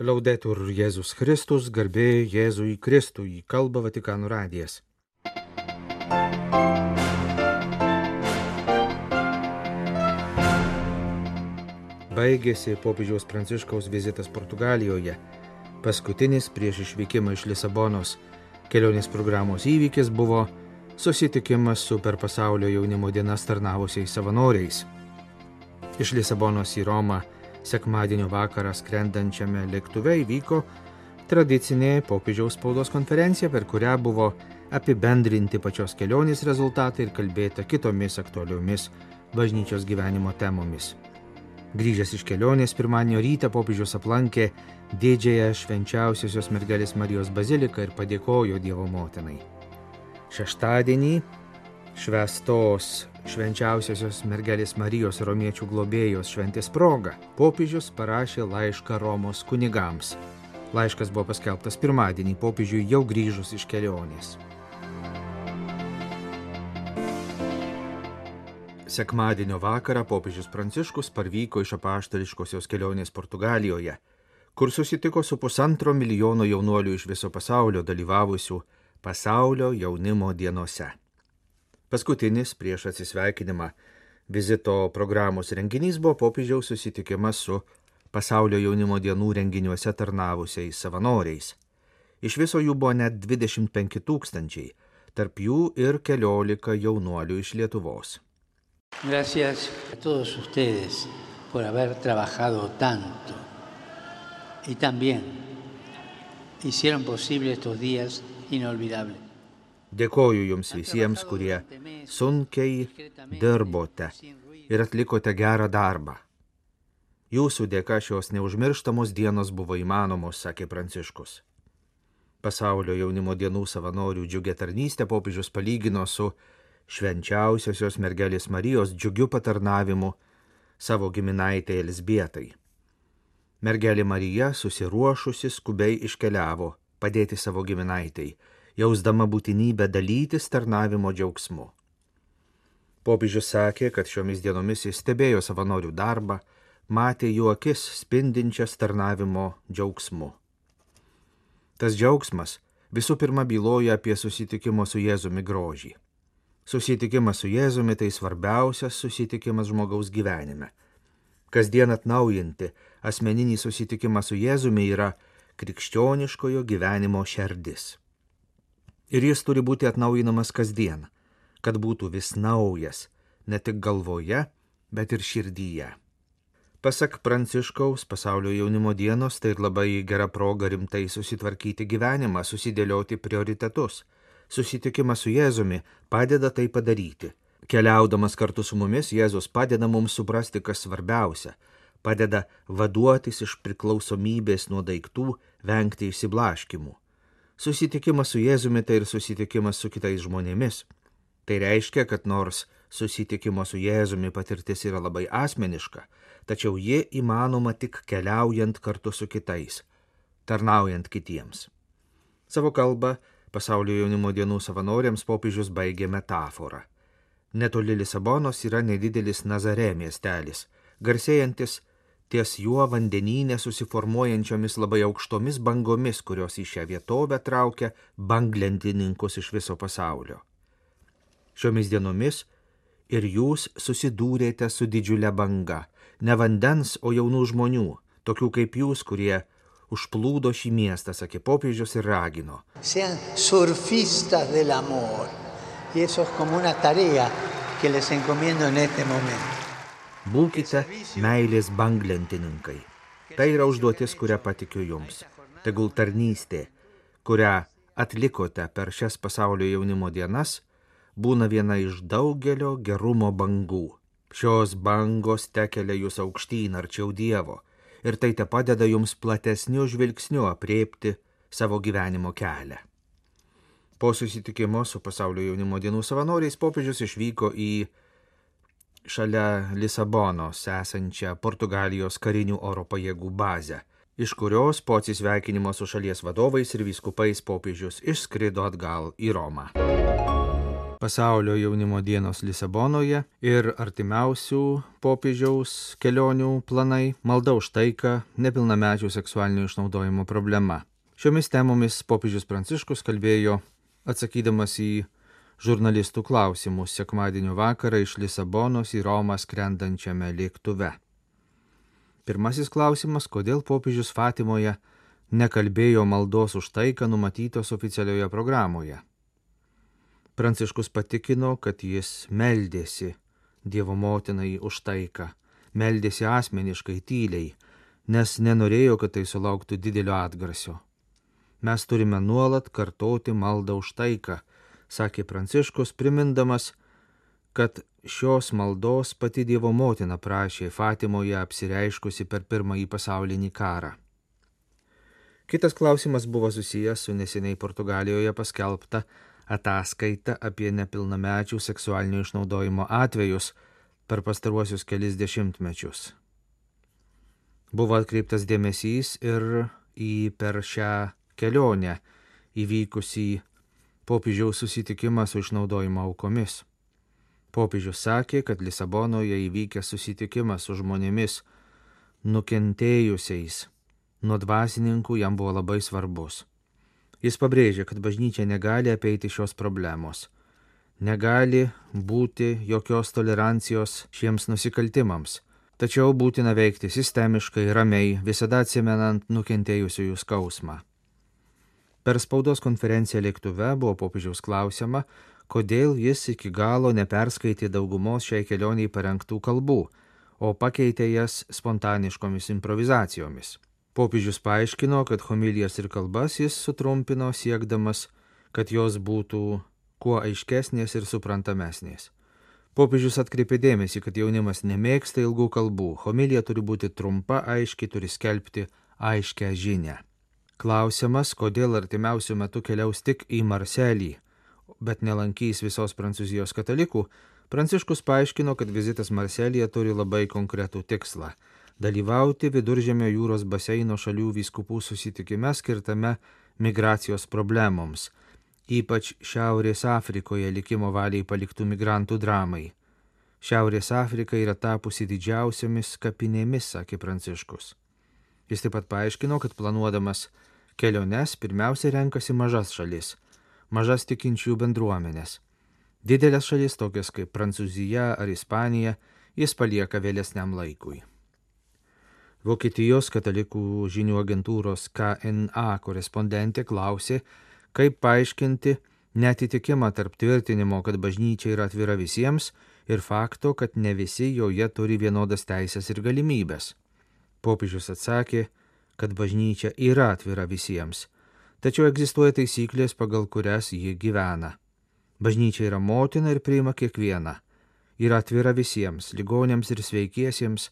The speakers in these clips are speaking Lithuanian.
Laudetur Jėzus Kristus, garbė Jėzui Kristui, kalba Vatikanų radijas. Baigėsi popiežiaus Pranciškaus vizitas Portugalijoje, paskutinis prieš išvykimą iš Lisabonos. Kelionės programos įvykis buvo susitikimas su per pasaulio jaunimo dienas tarnavusiais savanoriais. Iš Lisabonos į Romą sekmadienio vakarą skrendančiame lėktuve įvyko tradicinė popiežiaus spaudos konferencija, per kurią buvo apibendrinti pačios kelionės rezultatai ir kalbėta kitomis aktualiomis bažnyčios gyvenimo temomis. Grįžęs iš kelionės pirmadienio rytą popiežius aplankė didžiąją švenčiausiosios mergelės Marijos baziliką ir padėkojo Dievo motinai. Šeštadienį švestos švenčiausiosios mergelės Marijos romiečių globėjos šventės proga popiežius parašė laišką Romos kunigams. Laiškas buvo paskelbtas pirmadienį popiežiui jau grįžus iš kelionės. Sekmadienio vakarą popiežius Pranciškus parvyko iš apaštališkosios kelionės Portugalijoje, kur susitiko su pusantro milijono jaunuolių iš viso pasaulio dalyvavusių pasaulio jaunimo dienose. Paskutinis prieš atsisveikinimą vizito programos renginys buvo popiežiaus susitikimas su pasaulio jaunimo dienų renginiuose tarnavusiais savanoriais. Iš viso jų buvo net 25 tūkstančiai, tarp jų ir keliolika jaunuolių iš Lietuvos. Gracias a todos ustedes por haber trabajado tanto y también hicieron posible estos días inolvidables. Dėkoju Jums visiems, kurie sunkiai dirbote ir atlikote gerą darbą. Jūsų dėka šios neužmirštamos dienos buvo įmanomos, sakė Pranciškus. Pasaulio jaunimo dienų savanorių džiugę tarnystę popiežius palygino su švenčiausiosios mergelės Marijos džiugiu patarnavimu savo giminaitė Elsbietai. Mergelė Marija susiruošusi skubiai iškeliavo padėti savo giminaitai, jausdama būtinybę dalytis tarnavimo džiaugsmu. Popiežius sakė, kad šiomis dienomis jis stebėjo savanorių darbą, matė jų akis spindinčias tarnavimo džiaugsmu. Tas džiaugsmas visų pirma byloja apie susitikimo su Jėzumi grožį. Susitikimas su Jėzumi tai svarbiausias susitikimas žmogaus gyvenime. Kasdien atnaujinti asmeninį susitikimą su Jėzumi yra krikščioniškojo gyvenimo šerdis. Ir jis turi būti atnaujinamas kasdien, kad būtų vis naujas, ne tik galvoje, bet ir širdyje. Pasak Pranciškaus pasaulio jaunimo dienos tai ir labai gera proga rimtai susitvarkyti gyvenimą, susidėlioti prioritetus. Susitikimas su Jėzumi padeda tai padaryti. Keliaudamas kartu su mumis, Jėzus padeda mums suprasti, kas svarbiausia - padeda vaduotis iš priklausomybės nuo daiktų, vengti išsiblaškimų. Susitikimas su Jėzumi tai ir susitikimas su kitais žmonėmis. Tai reiškia, kad nors susitikimo su Jėzumi patirtis yra labai asmeniška, tačiau ji įmanoma tik keliaujant kartu su kitais, tarnaujant kitiems. Savo kalbą pasaulio jaunimo dienų savanoriams popiežius baigė metaforą. Netoli Lisabonos yra nedidelis Nazare miestelis, garsėjantis ties juo vandenynė susiformuojančiomis labai aukštomis bangomis, kurios į šią vietovę traukia banglentininkus iš viso pasaulio. Šiomis dienomis ir jūs susidūrėte su didžiulė banga, ne vandens, o jaunų žmonių, tokių kaip jūs, kurie užplūdo šį miestą, sakė popiežius ir ragino. Būkite meilės banglentininkai. Tai yra užduotis, kurią patikiu jums. Tegul tarnystė, kurią atlikote per šias pasaulio jaunimo dienas, būna viena iš daugelio gerumo bangų. Šios bangos tekelia jūs aukštyn arčiau Dievo ir tai te padeda jums platesniu žvilgsniu apriepti savo gyvenimo kelią. Po susitikimo su pasaulio jaunimo dienų savanoriais popiežius išvyko į šalia Lisabonos esančią Portugalijos karinių oro pajėgų bazę, iš kurios po atsisveikinimo su šalies vadovais ir vyskupais popiežius išskrido atgal į Romą. Pasaulio jaunimo dienos Lisabonoje ir artimiausių popiežiaus kelionių planai malda už taiką nepilnamečių seksualinio išnaudojimo problema. Šiomis temomis popiežius Pranciškus kalbėjo atsakydamas į žurnalistų klausimus sekmadienio vakarą iš Lisabonos į Romą skrendančiame lėktuve. Pirmasis klausimas, kodėl popiežius Fatimoje nekalbėjo maldos už taiką numatytos oficialioje programoje. Pranciškus patikino, kad jis meldėsi Dievo motinai už taiką, meldėsi asmeniškai tyliai, nes nenorėjo, kad tai sulauktų didelio atgarsio. Mes turime nuolat kartoti maldą už taiką, sakė Pranciškus, primindamas, kad šios maldos pati Dievo motina prašė Fatimoje apsireiškusi per pirmąjį pasaulinį karą. Kitas klausimas buvo susijęs su neseniai Portugalijoje paskelbta ataskaitą apie nepilnamečių seksualinio išnaudojimo atvejus per pastaruosius kelis dešimtmečius. Buvo atkreiptas dėmesys ir į per šią kelionę įvykusį popiežiaus susitikimą su išnaudojimo aukomis. Popiežius sakė, kad Lisabonoje įvykęs susitikimas su žmonėmis nukentėjusiais nuo dvasininkų jam buvo labai svarbus. Jis pabrėžia, kad bažnyčia negali apeiti šios problemos. Negali būti jokios tolerancijos šiems nusikaltimams, tačiau būtina veikti sistemiškai, ramiai, visada atsimenant nukentėjusiųjų skausmą. Per spaudos konferenciją lėktuve buvo popiežiaus klausima, kodėl jis iki galo neperskaitė daugumos šiai kelioniai parengtų kalbų, o pakeitė jas spontaniškomis improvizacijomis. Popiežius paaiškino, kad homilijas ir kalbas jis sutrumpino siekdamas, kad jos būtų kuo aiškesnės ir suprantamesnės. Popiežius atkreipė dėmesį, kad jaunimas nemėgsta ilgų kalbų, homilija turi būti trumpa, aiškiai turi skelbti aiškę žinę. Klausimas, kodėl artimiausių metų keliaus tik į Marselį, bet nelankys visos Prancūzijos katalikų, Pranciškus paaiškino, kad vizitas Marselėje turi labai konkretų tikslą dalyvauti Viduržėmio jūros baseino šalių vyskupų susitikime skirtame migracijos problemoms, ypač Šiaurės Afrikoje likimo valiai paliktų migrantų dramai. Šiaurės Afrika yra tapusi didžiausiamis kapinėmis, sakė Pranciškus. Jis taip pat paaiškino, kad planuodamas keliones pirmiausia renkasi mažas šalis, mažas tikinčių bendruomenės. Didelės šalis tokias kaip Prancūzija ar Ispanija jis palieka vėlesniam laikui. Vokietijos katalikų žinių agentūros KNA korespondentė klausė, kaip paaiškinti netitikimą tarp tvirtinimo, kad bažnyčia yra atvira visiems ir fakto, kad ne visi joje turi vienodas teisės ir galimybės. Popiežius atsakė, kad bažnyčia yra atvira visiems, tačiau egzistuoja taisyklės, pagal kurias ji gyvena. Bažnyčia yra motina ir priima kiekvieną. Yra atvira visiems - ligonėms ir sveikiesiems,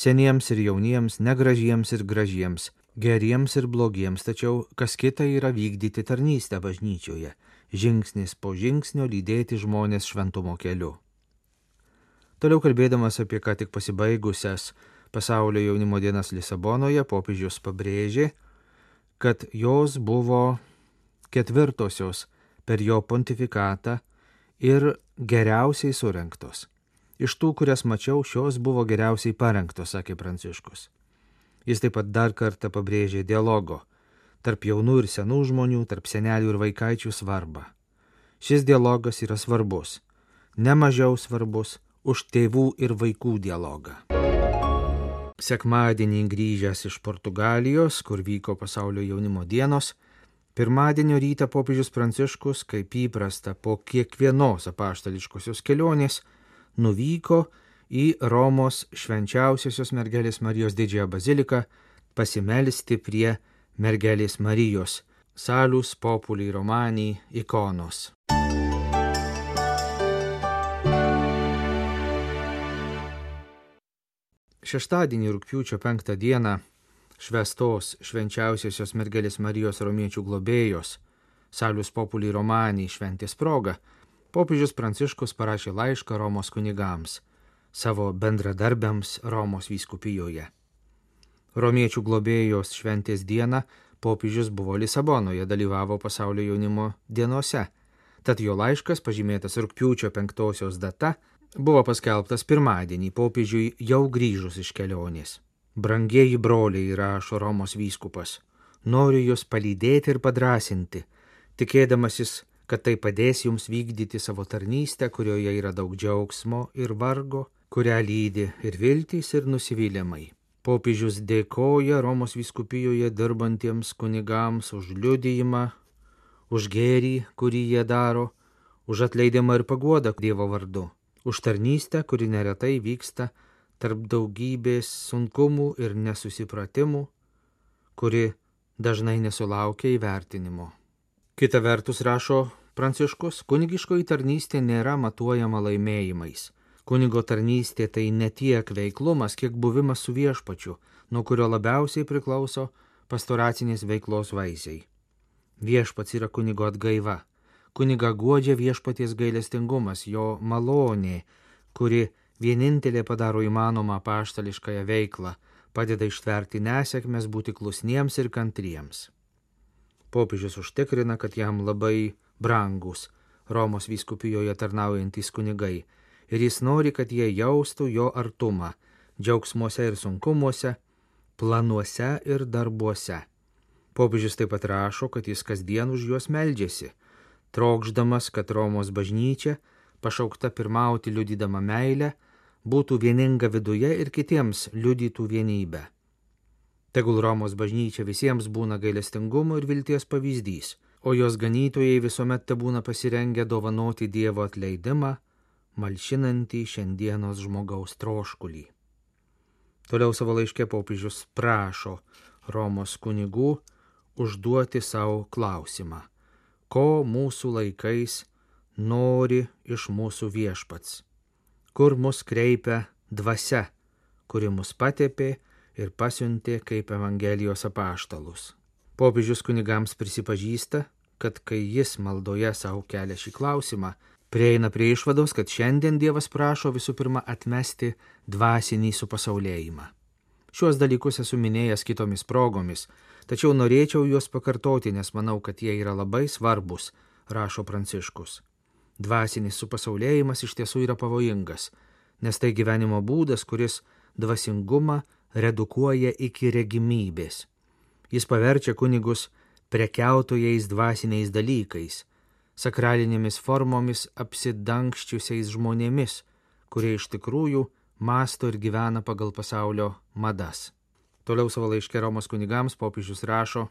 seniems ir jauniems, negražiems ir gražiems, geriems ir blogiems, tačiau kas kita yra vykdyti tarnystę bažnyčioje, žingsnis po žingsnio lydėti žmonės šventumo keliu. Toliau kalbėdamas apie ką tik pasibaigusias pasaulio jaunimo dienas Lisabonoje, popiežius pabrėžė, kad jos buvo ketvirtosios per jo pontifikatą ir geriausiai surinktos. Iš tų, kurias mačiau, šios buvo geriausiai parengtos, sakė Pranciškus. Jis taip pat dar kartą pabrėžė dialogo tarp jaunų ir senų žmonių, tarp senelių ir vaikaičių svarbą. Šis dialogas yra svarbus, nemažiau svarbus už tėvų ir vaikų dialogą. Sekmadienį grįžęs iš Portugalijos, kur vyko pasaulio jaunimo dienos, pirmadienio rytą popiežius Pranciškus, kaip įprasta po kiekvienos apaštališkosios kelionės, nuvyko į Romos švenčiausiosios mergelės Marijos didžiąją baziliką pasimelsti prie mergelės Marijos salus populi romani ikonos. Šeštadienį rūpiučio penktą dieną švestos švenčiausiosios mergelės Marijos romiečių globėjos Salius populi romani šventės proga popiežius Pranciškus parašė laišką Romos kunigams, savo bendradarbiams Romos vyskupijoje. Romiečių globėjos šventės dieną popiežius buvo Lisabonoje, dalyvavo pasaulio jaunimo dienose. Tad jo laiškas, pažymėtas rūpiučio penktosios data, buvo paskelbtas pirmadienį popiežiui jau grįžus iš kelionės. Brangieji broliai, rašo Romos vyskupas, noriu jūs palydėti ir padrasinti, tikėdamasis, kad tai padės jums vykdyti savo tarnystę, kurioje yra daug džiaugsmo ir vargo, kurią lydi ir viltys ir nusivylimai. Popiežius dėkoja Romos vyskupijoje dirbantiems kunigams už liudijimą, už gėrį, kurį jie daro, už atleidimą ir paguodą Dievo vardu, už tarnystę, kuri neretai vyksta tarp daugybės sunkumų ir nesusipratimų, kuri dažnai nesulaukia įvertinimo. Kita vertus rašo Pranciškus, kunigiškoji tarnystė nėra matuojama laimėjimais. Kunigo tarnystė tai ne tiek veiklumas, kiek buvimas su viešpačiu, nuo kurio labiausiai priklauso pastoracinės veiklos vaisiai. Viešpats yra kunigo atgaiva. Kuniga godžia viešpaties gailestingumas, jo malonė, kuri vienintelė padaro įmanomą paštališkąją veiklą, padeda ištverti nesėkmės, būti klusniems ir kantriems. Popiežius užtikrina, kad jam labai brangus Romos vyskupijoje tarnaujantys kunigai ir jis nori, kad jie jaustų jo artumą džiaugsmuose ir sunkumuose, planuose ir darbuose. Popiežius taip pat rašo, kad jis kasdien už juos meldžiasi, trokšdamas, kad Romos bažnyčia, pašaukta pirmauti liudydama meilę, būtų vieninga viduje ir kitiems liudytų vienybę. Tegul Romos bažnyčia visiems būna gailestingumo ir vilties pavyzdys, o jos ganytojai visuomet te būna pasirengę dovanoti Dievo atleidimą, malšinantį šiandienos žmogaus troškulį. Toliau savo laiške popiežius prašo Romos kunigų užduoti savo klausimą, ko mūsų laikais nori iš mūsų viešpats kur mus kreipia dvasia, kuri mus patepė ir pasiuntė kaip Evangelijos apaštalus. Popiežius kunigams prisipažįsta, kad kai jis maldoje savo kelia šį klausimą, prieina prie išvados, kad šiandien Dievas prašo visų pirma atmesti dvasinį supasaulėjimą. Šiuos dalykus esu minėjęs kitomis progomis, tačiau norėčiau juos pakartoti, nes manau, kad jie yra labai svarbus, rašo Pranciškus. Dvasinis supasaulėjimas iš tiesų yra pavojingas, nes tai gyvenimo būdas, kuris dvasingumą redukuoja iki regimybės. Jis paverčia kunigus prekiautojais dvasiniais dalykais, sakralinėmis formomis apsidangščiusiais žmonėmis, kurie iš tikrųjų masto ir gyvena pagal pasaulio madas. Toliau savo laiške Romos kunigams popiežius rašo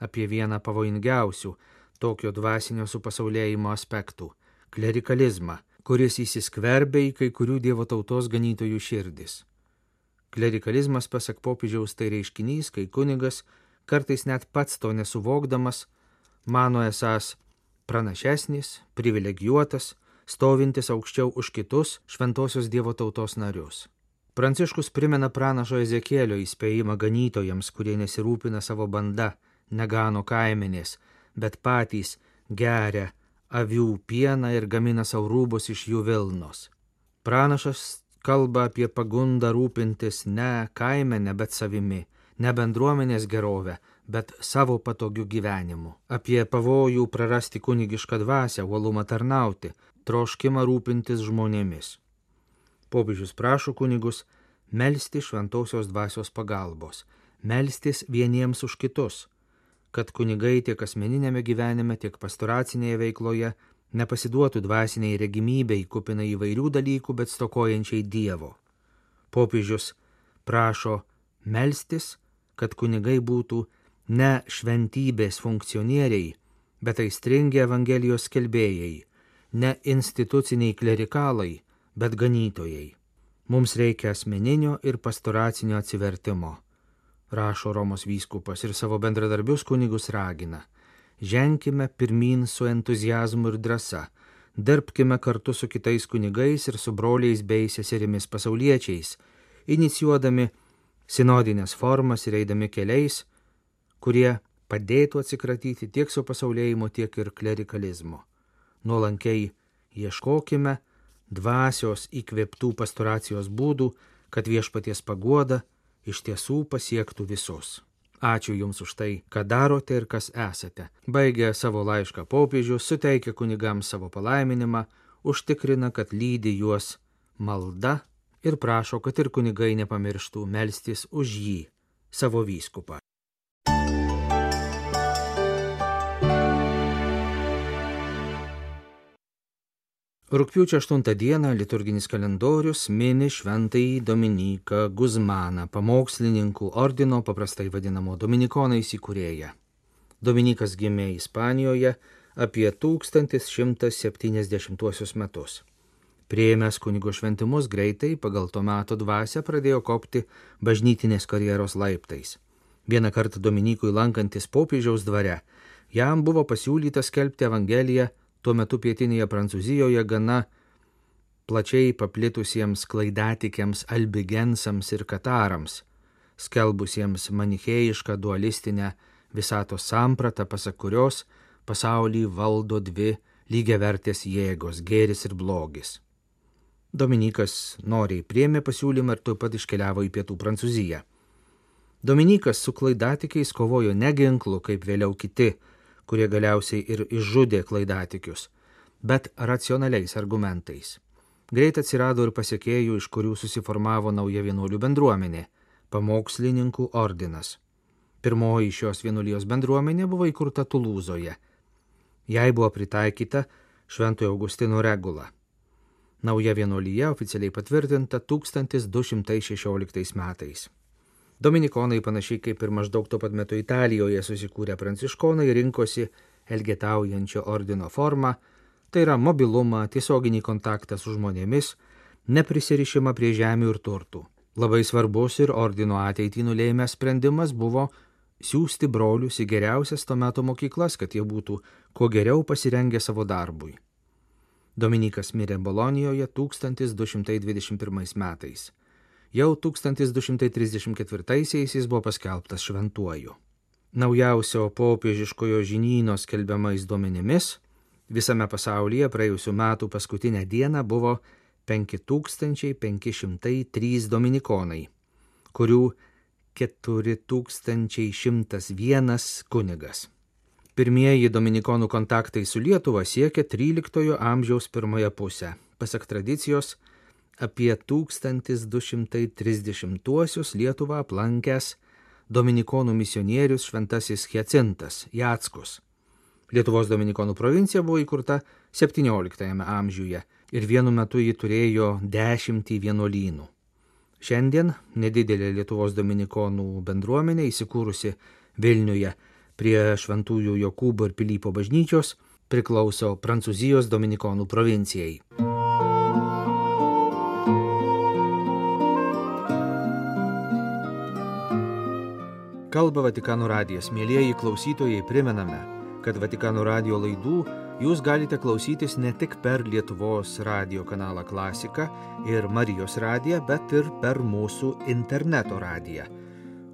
apie vieną pavojingiausių tokio dvasinio supasaulėjimo aspektų klerikalizmą, kuris įsiskverbia į kai kurių Dievo tautos ganytojų širdis. Klerikalizmas, pasak popiežiaus, tai reiškinys, kai kunigas, kartais net pats to nesuvokdamas, mano esas pranašesnis, privilegijuotas, stovintis aukščiau už kitus šventosios Dievo tautos narius. Pranciškus primena pranašo Ezekėlio įspėjimą ganytojams, kurie nesirūpina savo banda, negano kaimenės, bet patys geria avių pieną ir gamina savo rūbus iš jų Vilnos. Pranašas kalba apie pagundą rūpintis ne kaimenę, bet savimi, ne bendruomenės gerovę, bet savo patogių gyvenimų, apie pavojų prarasti kunigišką dvasę, uolumą tarnauti, troškimą rūpintis žmonėmis. Popiežius prašo kunigus melstį šventosios dvasios pagalbos, melstis vieniems už kitus, kad kunigai tiek asmeninėme gyvenime, tiek pastoracinėje veikloje nepasiduotų dvasiniai regimybei, kupina įvairių dalykų, bet stokojančiai Dievo. Popiežius prašo melstis, kad kunigai būtų ne šventybės funkcionieriai, bet aistringi Evangelijos skelbėjai, ne instituciniai klerikalai, bet ganytojai. Mums reikia asmeninio ir pastoracinio atsivertimo rašo Romos vyskupas ir savo bendradarbius kunigus ragina. Ženkime pirmin su entuzijazmu ir drąsa, dirbkime kartu su kitais kunigais ir su broliais bei seserimis pasauliečiais, inicijuodami sinodinės formas ir eidami keliais, kurie padėtų atsikratyti tiek su pasaulėjimu, tiek ir klerikalizmu. Nuolankiai ieškokime dvasios įkvėptų pastoracijos būdų, kad viešpaties paguoda iš tiesų pasiektų visus. Ačiū Jums už tai, ką darote ir kas esate. Baigė savo laišką popiežius, suteikia kunigams savo palaiminimą, užtikrina, kad lydi juos malda ir prašo, kad ir kunigai nepamirštų melstis už jį, savo vyskupą. Rūpiučio 8 dieną liturginis kalendorius mini šventąjį Dominiką Guzmaną, pamokslininkų ordino paprastai vadinamo Dominikonais įkūrėją. Dominikas gimė Ispanijoje apie 1170 metus. Prieimęs kunigo šventimus greitai pagal to meto dvasę pradėjo kopti bažnytinės karjeros laiptais. Vieną kartą Dominikui lankantis popiežiaus dvare, jam buvo pasiūlyta skelbti Evangeliją tuo metu pietinėje Prancūzijoje gana plačiai paplitusiems klaidatikiams albigensams ir katarams, skelbusiems manichėjišką dualistinę visatos sampratą, pasak kurios pasaulį valdo dvi lygiavertės jėgos - gėris ir blogis. Dominikas noriai priemė pasiūlymą ir tuo pat iškeliavo į pietų Prancūziją. Dominikas su klaidatikiais kovojo ne ginklu, kaip vėliau kiti kurie galiausiai ir išžudė klaidatikius, bet racionaliais argumentais. Greit atsirado ir pasiekėjų, iš kurių susiformavo nauja vienuolių bendruomenė - pamokslininkų ordinas. Pirmoji šios vienuolijos bendruomenė buvo įkurta Tulūzoje. Jai buvo pritaikyta Šventojo Augustino regula. Nauja vienuolyje oficialiai patvirtinta 1216 metais. Dominikonai panašiai kaip ir maždaug tuo pat metu Italijoje susikūrę pranciškonai rinkosi elgetaujančio ordino formą, tai yra mobilumą, tiesioginį kontaktą su žmonėmis, neprisirišimą prie žemių ir turtų. Labai svarbus ir ordino ateitį nulėmęs sprendimas buvo siūsti brolius į geriausias to meto mokyklas, kad jie būtų kuo geriau pasirengę savo darbui. Dominikas mirė Bolonijoje 1221 metais. Jau 1234-aisiais jis buvo paskelbtas šventuoju. Naujausio popiežiškojo žinyno skelbiamais duomenimis visame pasaulyje praėjusiu metu paskutinę dieną buvo 5503 dominikonai, kurių 4101 kunigas. Pirmieji dominikonų kontaktai su Lietuva siekia 13 amžiaus pirmąją pusę. Pasak tradicijos, apie 1230-uosius Lietuvą aplankęs dominikonų misionierius šventasis Hjacintas Jackus. Lietuvos dominikonų provincija buvo įkurta XVII amžiuje ir vienu metu ji turėjo dešimtį vienuolynų. Šiandien nedidelė Lietuvos dominikonų bendruomenė įsikūrusi Vilniuje prie Šventųjų Jokūbo ir Pilypo bažnyčios priklauso Prancūzijos dominikonų provincijai. Kalba Vatikano radijas. Mėlyjeji klausytojai, primename, kad Vatikano radio laidų jūs galite klausytis ne tik per Lietuvos radio kanalą Klasika ir Marijos radiją, bet ir per mūsų interneto radiją,